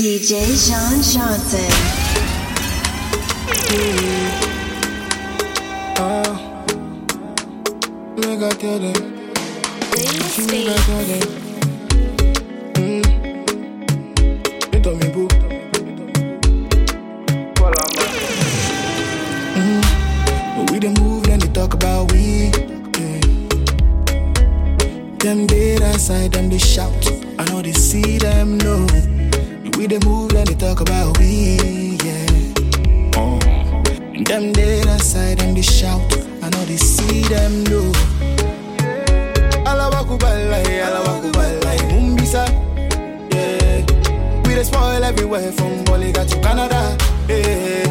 DJ Jean Jeansen. Oh, nigga tell them. Nigga tell them. Mm. They told me boo. Mm. We move, then they talk about we. Yeah. Them dead outside, them they shout. I know they see them, no. We the move, then they talk about we. Yeah. Oh. Them dead outside, them they shout. I know they see them, no. Alawakubalai, alawakubalai, mumbisa. Yeah. We the spoil everywhere from Boliga to Canada. Yeah.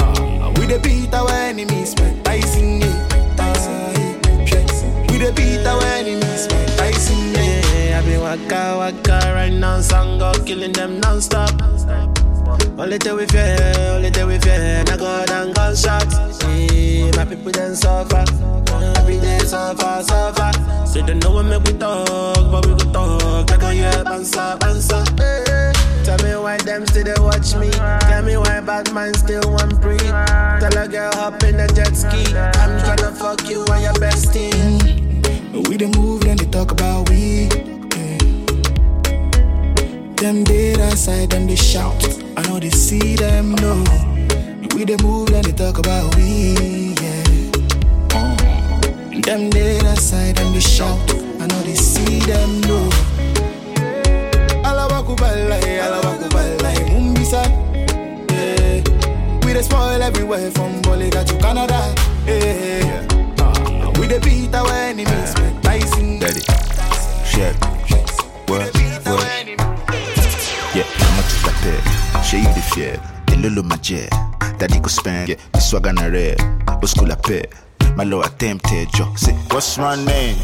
Ah, we the beat our enemies, man. Tyson, yeah. Ah, yeah. We the beat our enemies, waka waka right now, Sango killing them non-stop. Only till we fear, only till we fear, na God and gunshots. My people then suffer, every day suffer, suffer. Say they know what make we talk, but we go talk like a yeah, answer, answer. Hey, tell me why them still they watch me. Tell me why bad man still want breathe. Tell a girl hop in a jet ski. I'm tryna fuck you and your bestie. We the move, then they talk about we. Them dead outside, them they shout. I know they see them, no. We the move, and they talk about we. Yeah. Uh. Them dead outside, them they shout. I know they see them, no. Alawakubalai, alawakubalai, mumbisa. Yeah. We the spoil everywhere from Boliga to Canada. Yeah. Uh, we the beat our enemies, man. Tyson. Daddy. Check. Share you the fear. The lolo. Daddy go spend. Yeah, the. But school pair. My low attempted. Say, what's my name?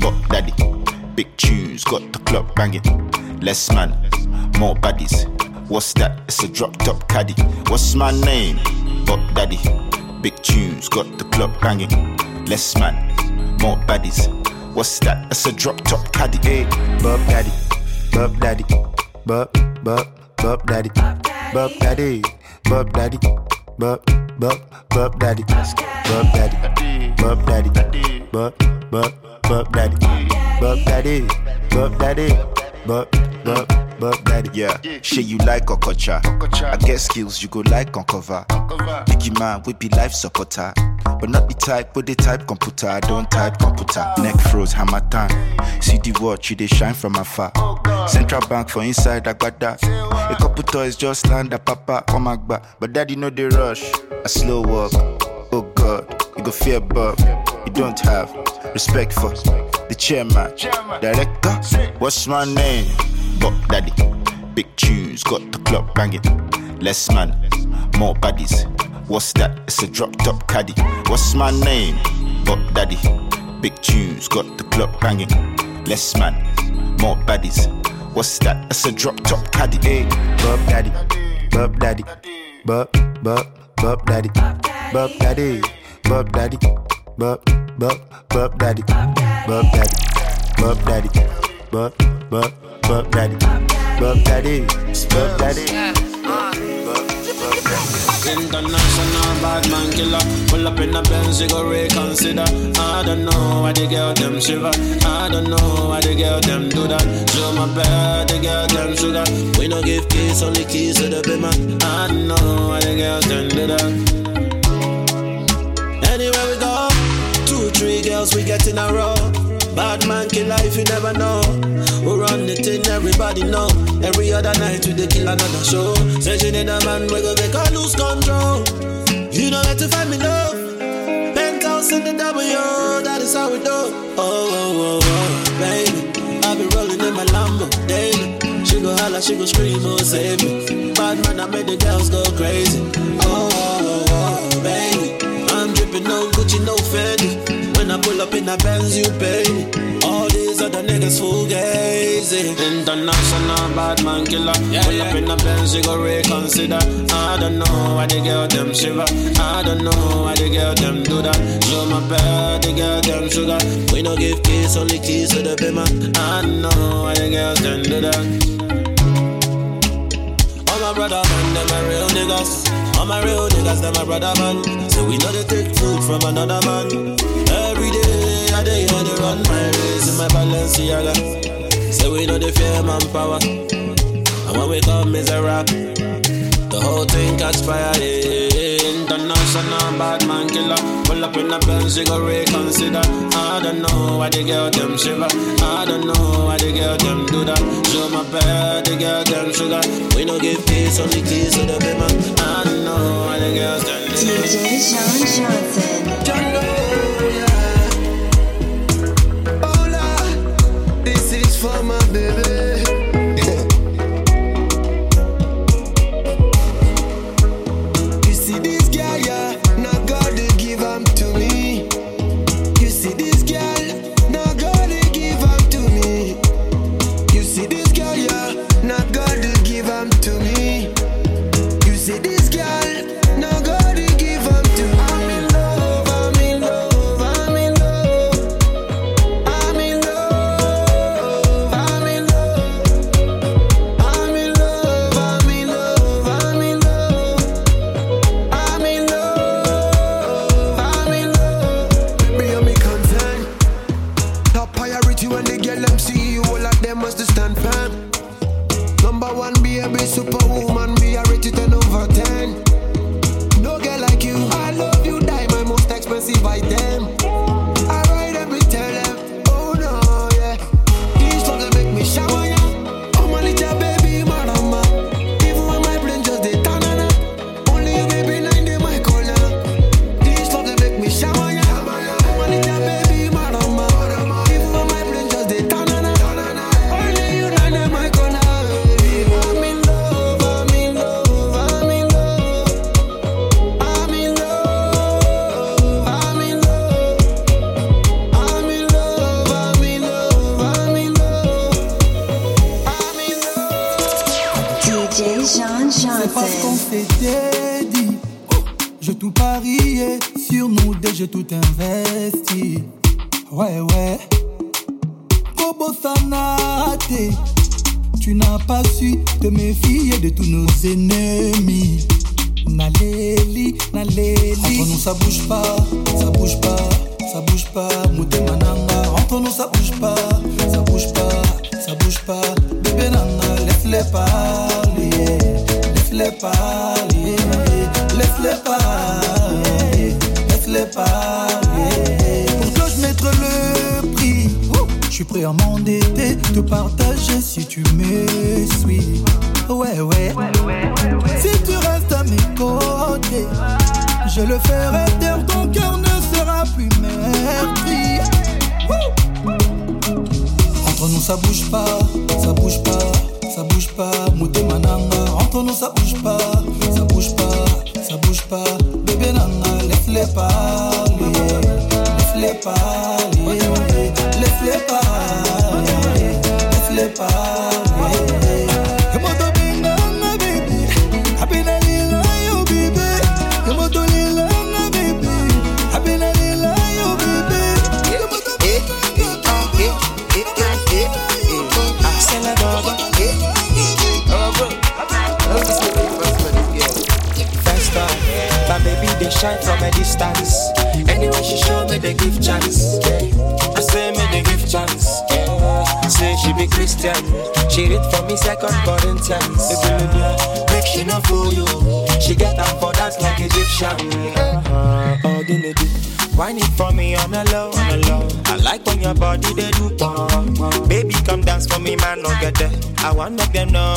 But daddy. Big tunes, got the club banging. Less man, more baddies. What's that? It's a drop top caddy. What's my name? But daddy. Big tunes, got the club banging. Less man, more baddies. What's that? It's a drop top caddy. Hey, Bop daddy, Bop daddy, Bob, Bob, Bop daddy, Bop daddy, Bop daddy, Bob, Bob, Bop daddy, Bop daddy, Bop daddy, Bob, Bob, Bop daddy, Bop daddy, Bop daddy, Bob, Bob, Bop daddy. Yeah, shit you like Okocha. I get skills you go like on cover. Biggie man, we be life supporter. But not the type, but the type computer. I don't type computer. Neck froze, hammer time. See the watch, you they shine from afar. Central bank for inside, I got that. A couple toys just land a papa on my back. But daddy know they rush. A slow walk. Oh God, you go fear Bob. You don't have respect for the chairman, director. What's my name? Bop Daddy. Big tunes, got the club banging. Less man, more baddies. What's that? It's a drop top caddy. What's my name? Bop Daddy. Big tunes, got the club banging. Less man, more baddies. What's that? It's a drop top caddy. Hey, Bop Daddy, Bop Daddy, Bob, Bob, Bop Daddy, Bop Daddy, Bop Daddy, Bob, Bob, Bop Daddy, Bop Daddy, Bop Daddy, Bob, Bob, Bop Daddy, Bop Daddy, Bop Daddy. International bad man killer. Pull up in a Benz, you go reconsider. I don't know why the girl them shiver. I don't know why the girl them do that. Show my bed, the girl them sugar. We no give keys, only keys to the bima. I don't know you never know. We run the thing, everybody know. Every other night we dey kill another show. Say she need a man, we go make her lose control. You know where to find me love. Penthouse in the W, that is how we do. Oh, oh, oh, oh, baby. I be rolling in my Lambo daily. She go holla, she go scream, oh, save me. Bad man, I made the girls go crazy. Oh, oh, oh, oh baby. I'm dripping no Gucci, no Fendi. When I pull up in a Benz, you pay me. All these other niggas who fugazi. International bad man killer. pull up in a Benz, you go reconsider. I don't know why the girl them shiver. I don't know why the girl them do that. Show my bed, the girl them sugar. We no give keys, only keys to the bima. I don't know why the girls them do that. All my brother man, them my real niggas. All my real niggas, them my brother man. So we know they take food from another man. Every day, I day, I they run my race in my Balenciaga. So we know they fear manpower. And when we come, it's a rap. The whole thing catch fire, yeah. International bad man killer. Pull up in the Benz, you go reconsider. I don't know why the girl them shiver. I don't know why the girl them do that. Show my bed, the girl them sugar. We no give peace, only keys to the big. I don't know why the girls them do that. DJ Jean Jeansen. Hola, baby. Je le ferai taire, ton cœur ne sera plus meurtri. Entre nous ça bouge pas, ça bouge pas, ça bouge pas, Mouté Mananga. Entre nous ça bouge pas, ça bouge pas, ça bouge pas, bébé Nanga, laisse-les parler, laisse-les parler, laisse-les parler, laisse-les parler. Shine from a distance. Anyway, she show me the gift chance. I say me the gift chance. Say she be Christian. She read for me second Corinthians. Make she no fool you. She get up for dance like Egyptian. Uh-huh. Oh, guinea Whine it for me on a low, on a low. I like when your body they do pong. Baby, come dance for me, man, no get there. I want make them know.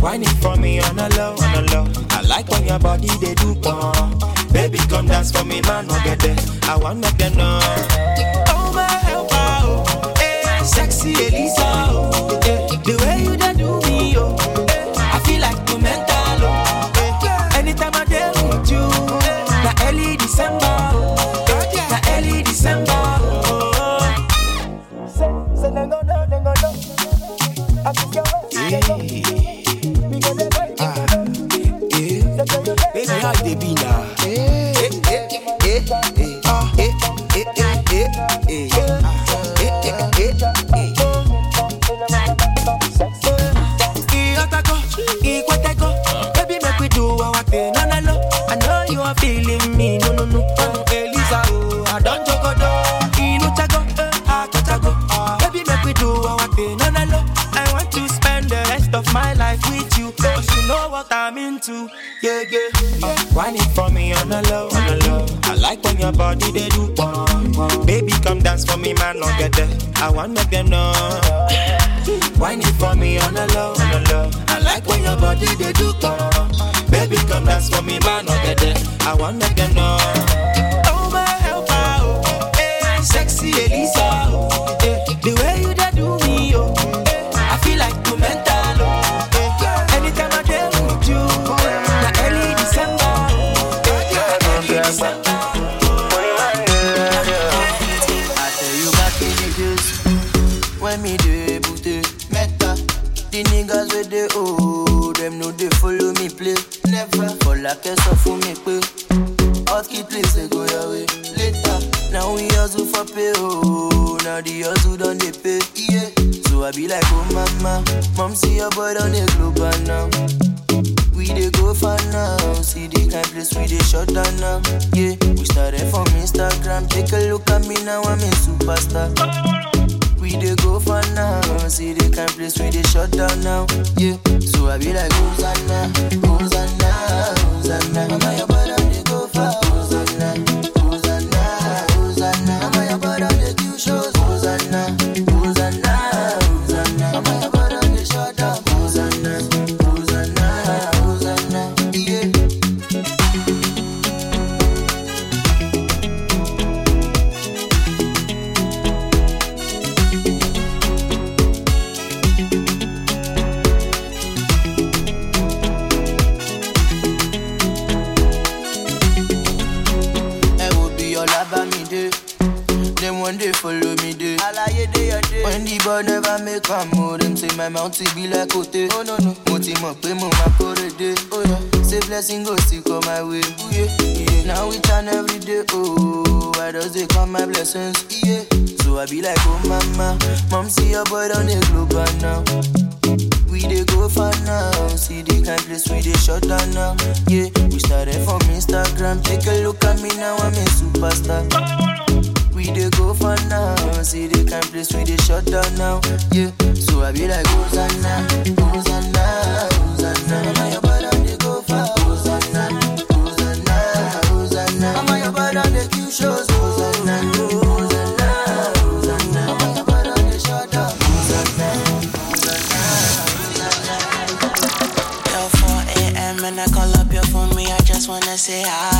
Whine it for me on a low, on a low. Like when your body they do pong. Baby, come dance for me, man, no get. I want make them know. Oh my helper, they follow me day. Alaye dey your day. When the boy never make am mo, them say my mouth be like ote. Oh no no, Moti mọ̀ pé mo máa kórè dé. Oh yeah, say blessing go still come my way. Ooh, yeah, yeah. Now we and every day, oh, why does they come my blessings? Yeah. So I be like, oh mama, mom see your boy on the globe now. We dey go far now, see the kind place we dey shut down now. Yeah, we started from Instagram, take a look at me now, I'm a superstar we dey go for now. See the kind place we dey shut down now. Yeah, so I be like Hosanna, Hosanna, Hosanna. Mama, your body dey go far. Hosanna, Hosanna, Hosanna. Mama, your body dey kill shows. Hosanna, Hosanna, Hosanna. Mama, your brother dey shut down. Hosanna, Hosanna, Hosanna. Yo, 4 a.m. and I call up your phone, me I just wanna say hi.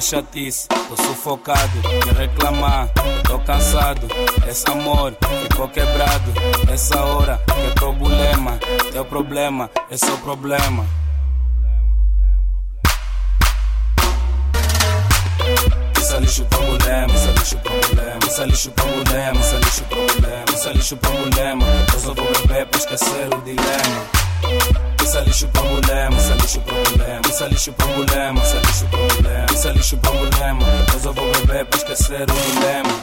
Chatice, tô sufocado. De reclamar, tô cansado. Esse amor ficou quebrado. Essa hora é problema. Teu problema, esse é o problema. Isso é lixo problema, isso é lixo problema, isso é lixo problema, isso é lixo problema, isso é lixo. Eu só vou beber pra esquecer o dilema. Isso é lixo pra mulher, mas isso é lixo pra mulher. Isso é lixo pra mulher, mas isso é lixo pra mulher. Isso é lixo pra mulher, mas eu vou beber pra esquecer o dilema.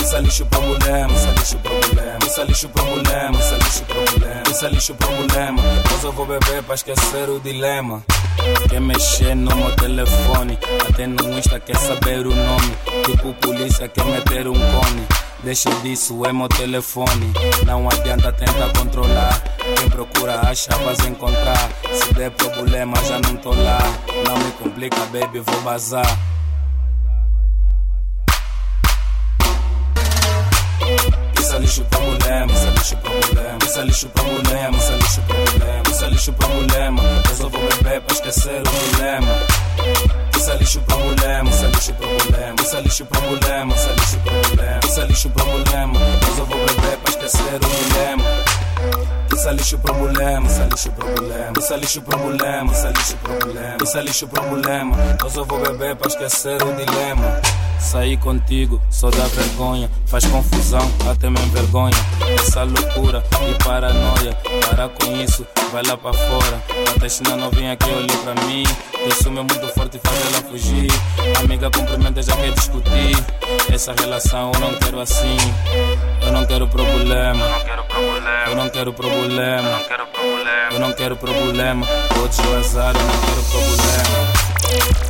Isso é lixo pra mulher, mas é lixo pra mulher. Isso é lixo pra mulher, mas é lixo pra mulher. Isso é lixo pra mulher, mas eu vou beber pra esquecer o dilema. Quer mexer no meu telefone, até no Insta quer saber o nome. Tipo polícia quer meter um cone. Deixa disso, é meu telefone. Não adianta tentar controlar. Quem procura acha, vais encontrar. Se der problema, já não tô lá. Não me complica, baby, vou bazar. Isso é lixo problema, isso é lixo problema, isso é lixo problema, isso é lixo problema, isso é lixo problema. Eu só vou beber pra esquecer o dilema. Isso é lixo problema, isso é lixo problema, isso é lixo problema, isso é lixo problema, isso é lixo problema. Eu só vou beber pra esquecer o dilema. Isso é lixo problema, isso é lixo problema, isso é lixo problema, isso é lixo problema, isso é lixo problema. Eu só vou beber pra esquecer o dilema. Sair contigo só dá vergonha, faz confusão, até me envergonha. Essa loucura e paranoia, para com isso, vai lá pra fora. Até China novinha que olhe pra mim, teu ciúme é muito forte e faz ela fugir. Amiga, cumprimenta, já quer discutir. Essa relação eu não quero assim, eu não quero problema. Eu não quero problema, eu não quero problema. Podes vazar, eu não quero problema.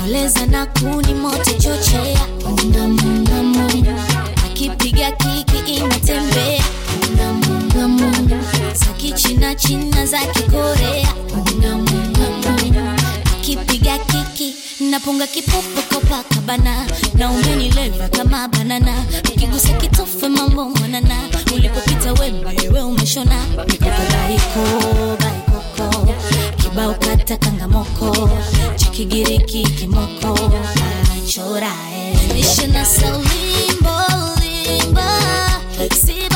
koleza na kuni moto chochea. Akipiga kiki inatembea kichina china za kikorea akipiga kiki napunga kipopo kopakabana na umenileva kama banana. Ukigusa kitofe mambo mwanana ulipopita wembewe umeshona. Mikopo baikoko kibao kata kangamoko chikigiriki kimoko. Chorae eh. ishina saulimbo limba sibandukinga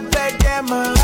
ọmọ ìdè pẹ́pẹ́ dẹ́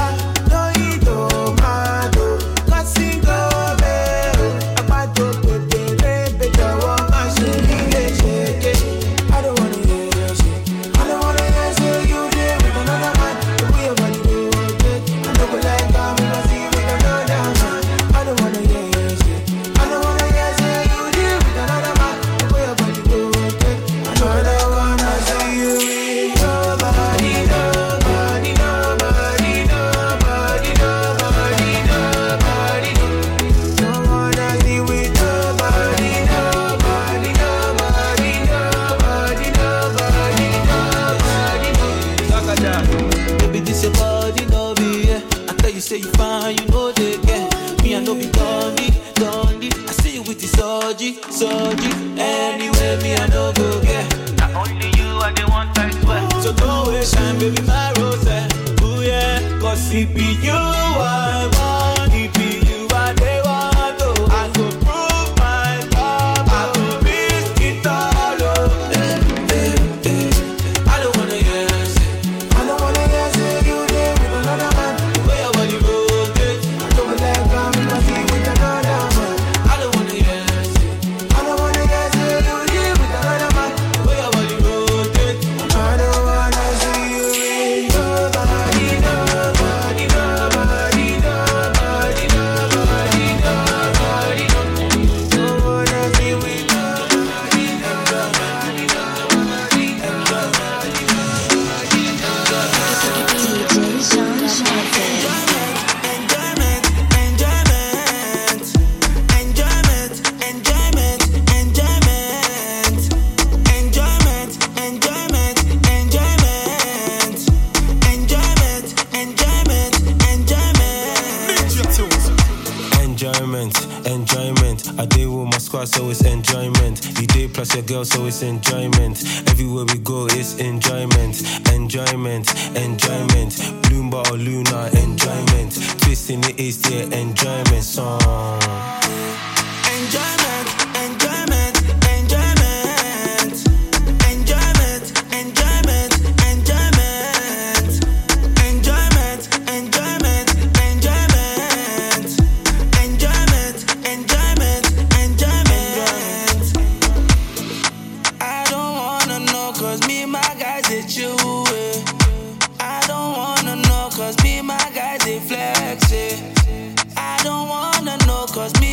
cause me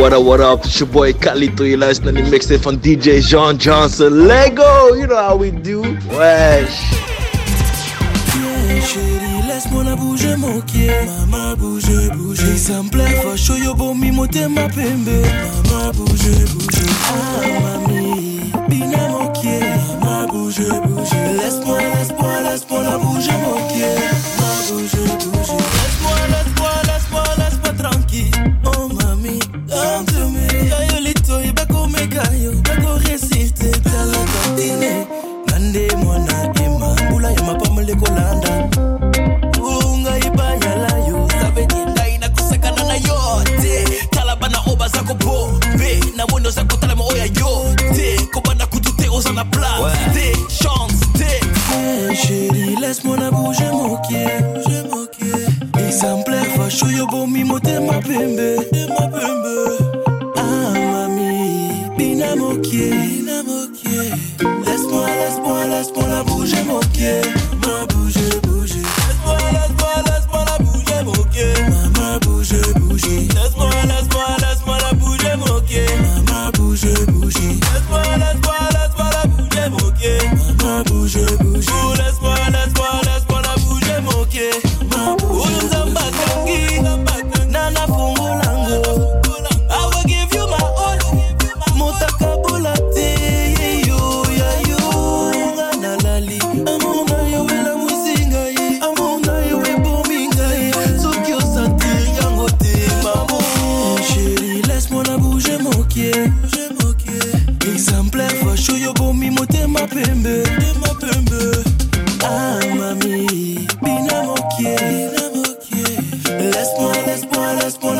what up, what up? It's your boy K-Lito. You're listening to mixed mixtape from DJ Jean Jeansen. Lego, you know how we do. Wesh. Yeah, chérie, laisse-moi bouger ma pembe. Ah, mami, bina.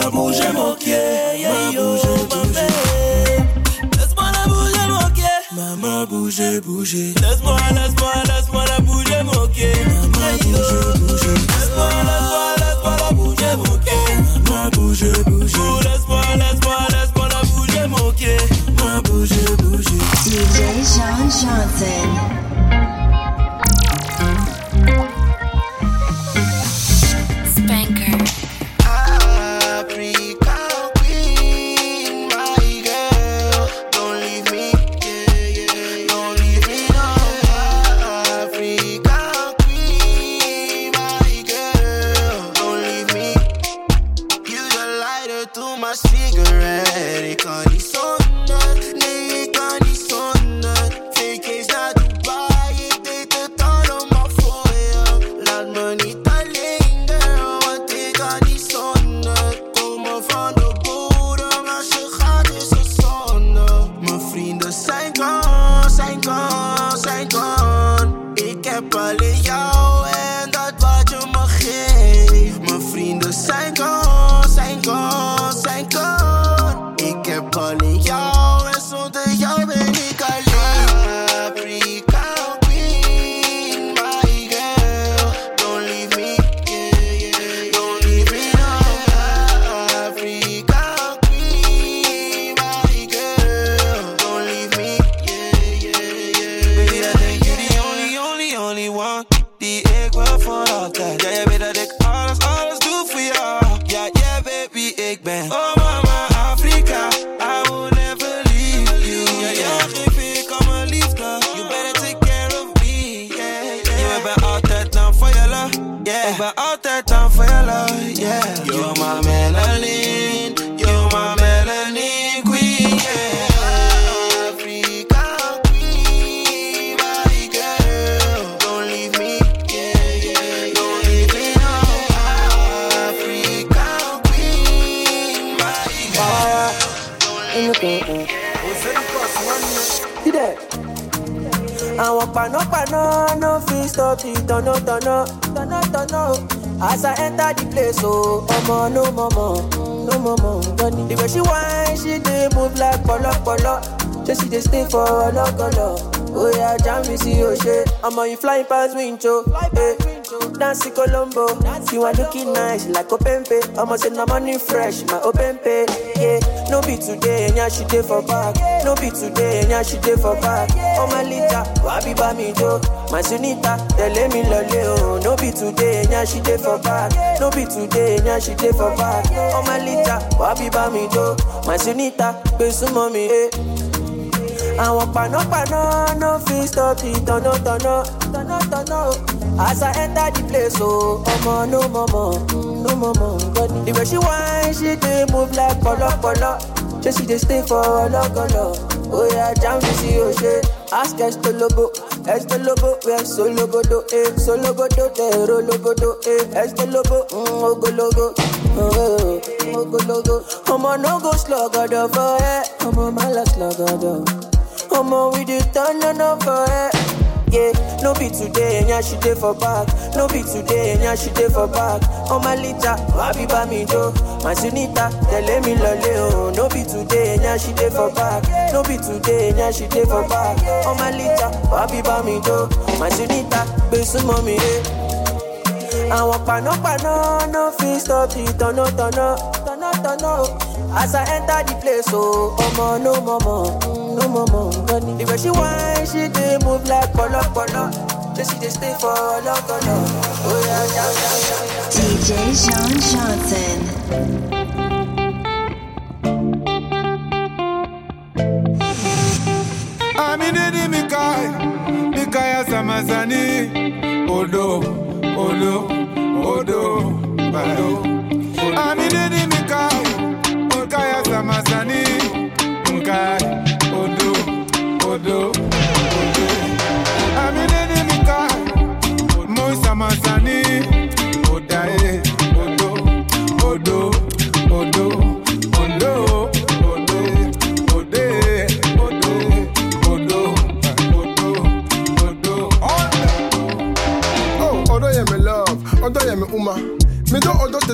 la bouger mon pied, yeah, yo, ma babe. Laisse-moi la bouger mon pied, maman bouger, bouger. Laisse-moi, laisse-moi, laisse-moi la bouger mon pied, maman bouger, bouger. Laisse-moi, laisse-moi, laisse-moi la bouger mon pied, maman bouger, bouger. Laisse-moi, laisse-moi, laisse-moi la bouger mon pied, maman bouger, bouger. DJ Jean Johnson. She dey stay for ọlọ́gọ́lọ́? Oya jam mi sí òṣè, ọmọ you fly pass window. Hey. Dancing Colombo, you are looking nice like Openpe. I'ma say no money fresh, my Openpe. Yeah, no be today, and she dey for back. No be today, and she dey for back. Oh my lita, wabi ba mi jo. My sunita, tell me lole oh. No be today, and she dey for back. No be today, and she dey for back. Oh my lita, wabi ba mi jo. My sunita, be sumo mi eh. Àwọn panápaná no fit stop tọ̀nà tọ̀nà o. As I enter the place, oh, ọmọ no mọ̀mọ̀, no mọ̀mọ̀. The way she whine, she dey move like pọ̀lọ́pọ̀lọ́. Ṣé she dey stay for ọlọ́gọ́lọ́? Oya jam mi sí òṣè. Ask Estolobo, Estolobo, where Sologodo, eh, Sologodo, tẹ̀rọ logodo, eh, Estolobo, mm, ogologo, oh, ogologo. Ọmọ no go slogodo for ẹ, ọmọ má lọ slogodo. Ọmọ we dey turn on for ẹ. Yeah, no be today, and she dey for back. No be today, and she dey for back. Oh my lita, wabi. My sunita, tell me lole oh. No be today, and she dey for back. No be today, and she dey for back. Oh my lita, wabi ba mi jo. My sunita, be sumo mi eh. Àwọn panápaná no fit stop the tọ̀nà tọ̀nà tọ̀nà tọ̀nà. As I enter the place, oh, ọmọ no mọ̀mọ̀ gbọ́ni. The way she whine, she dey move like pọ̀lọ́pọ̀lọ́. Ṣé she dey stay for ọlọ́gọ́lọ́? Oya jam jam jam jam. DJ Jean Jeansen. Aminidi Mikai, Mikaya Samazani, Odo, Odo, Odo,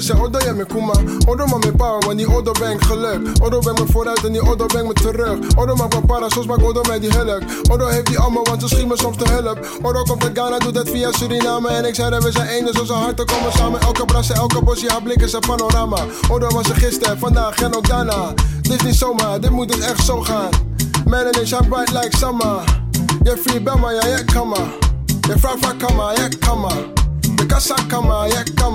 do odo je me kuma. Odo maar mijn power, want die odo brengt geluk. Odo brengt me vooruit en die odo brengt me terug. Odo maakt me para, soms maakt odo mij die hulk. Odo heeft die allemaal, want ze schiet me soms te hulp. Odo komt uit Ghana, doet dat via Suriname. En ik zei dat we zijn één, dus onze harten komen samen. Elke brasse, elke bosje, haar blik is een panorama. Odo was er gisteren, vandaag en ook daarna. Dit is niet zomaar, dit moet dus echt zo gaan. Man and shine bright like summer. Je free bama, ja, je kan maar. Je vaak kan maar, je kan maar. De kassa kan maar, je kan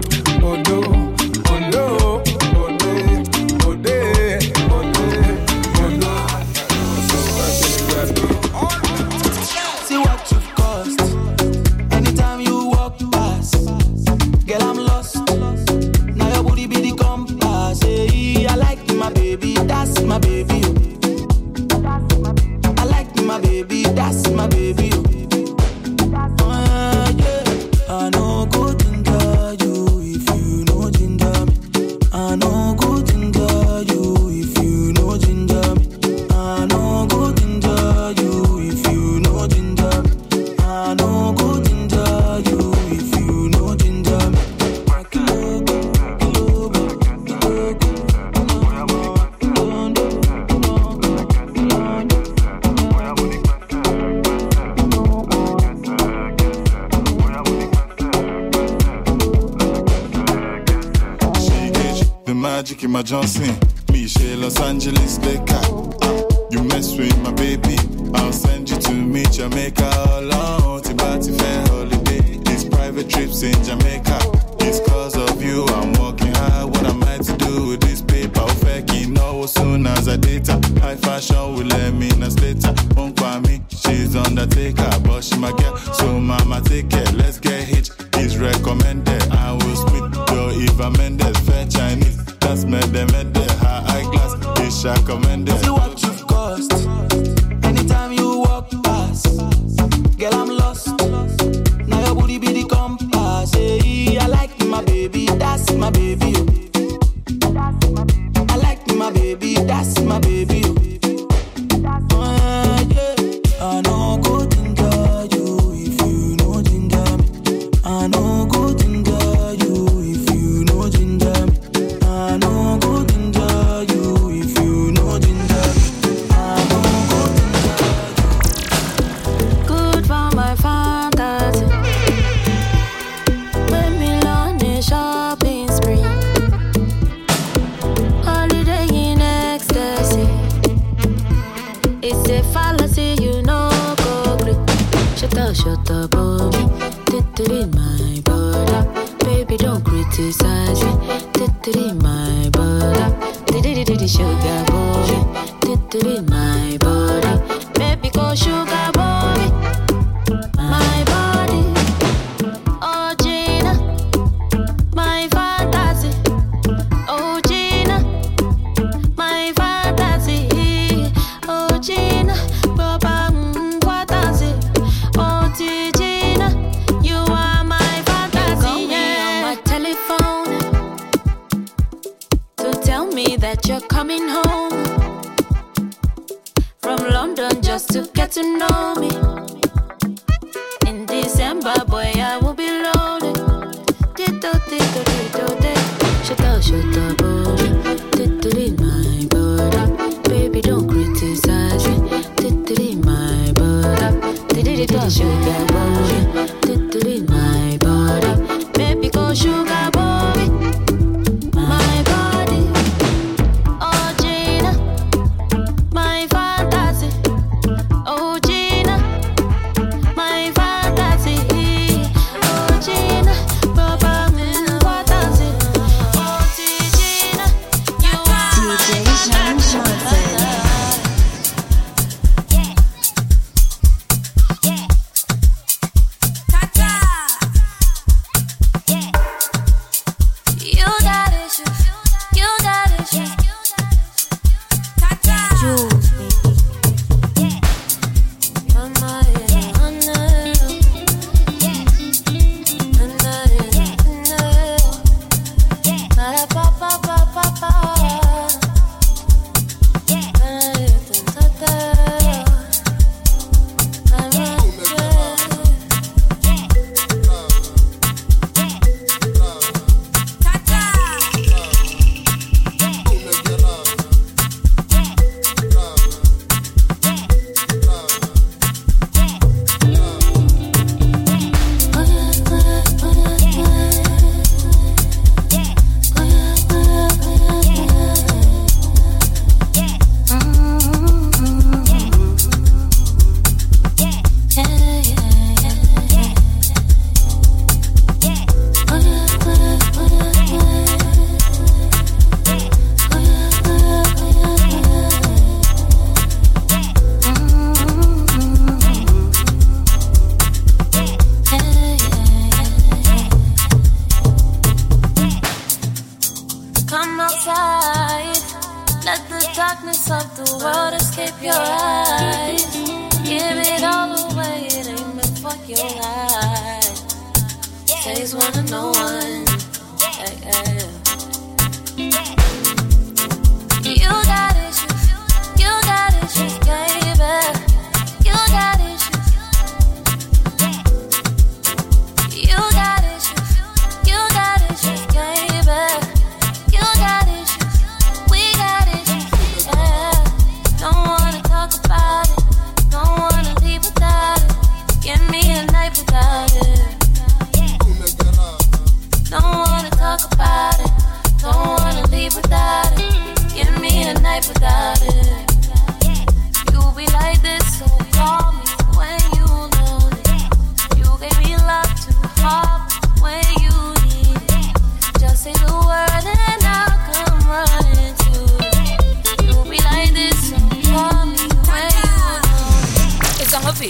Johnson. Me Los Angeles Baker.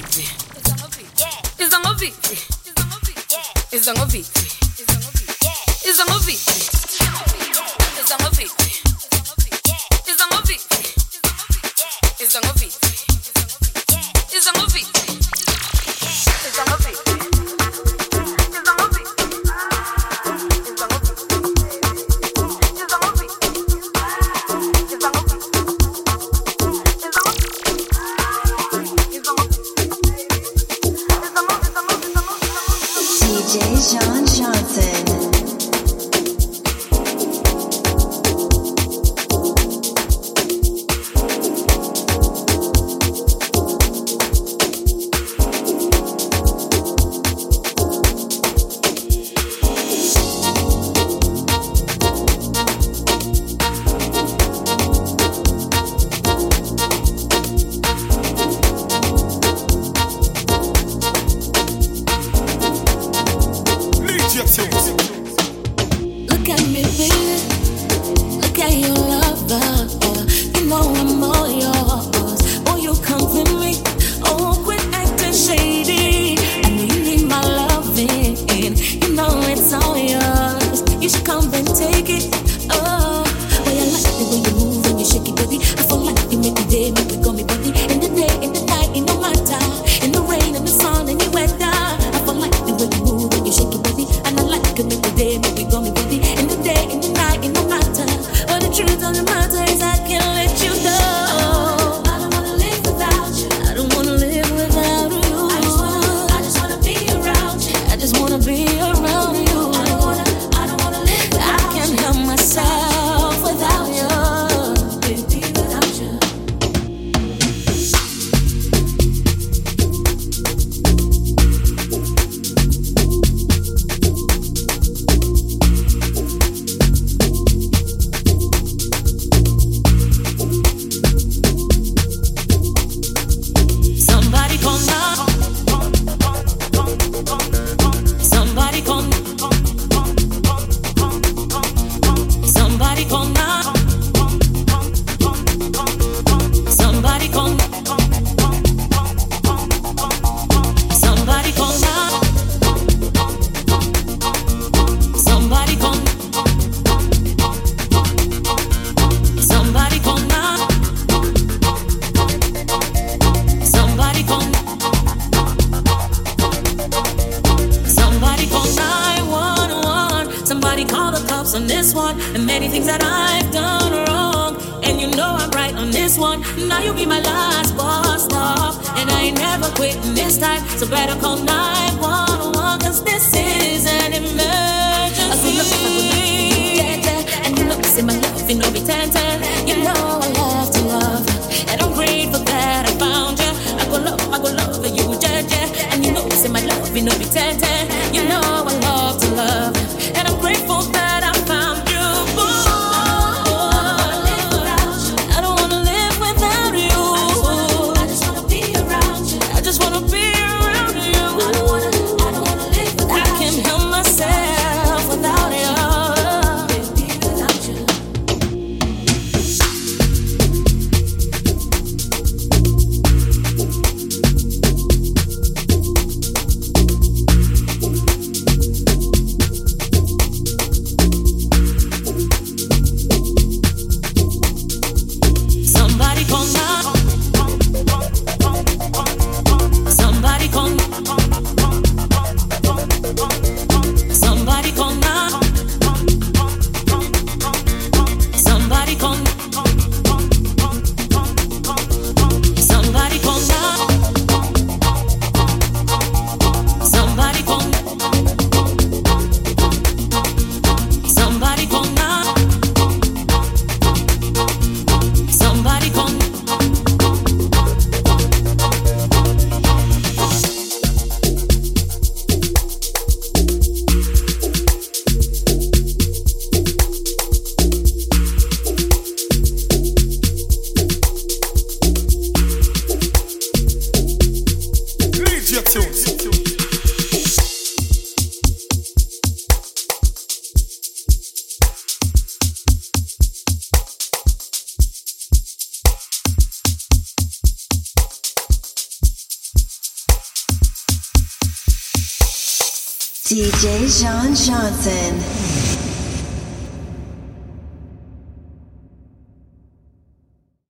位。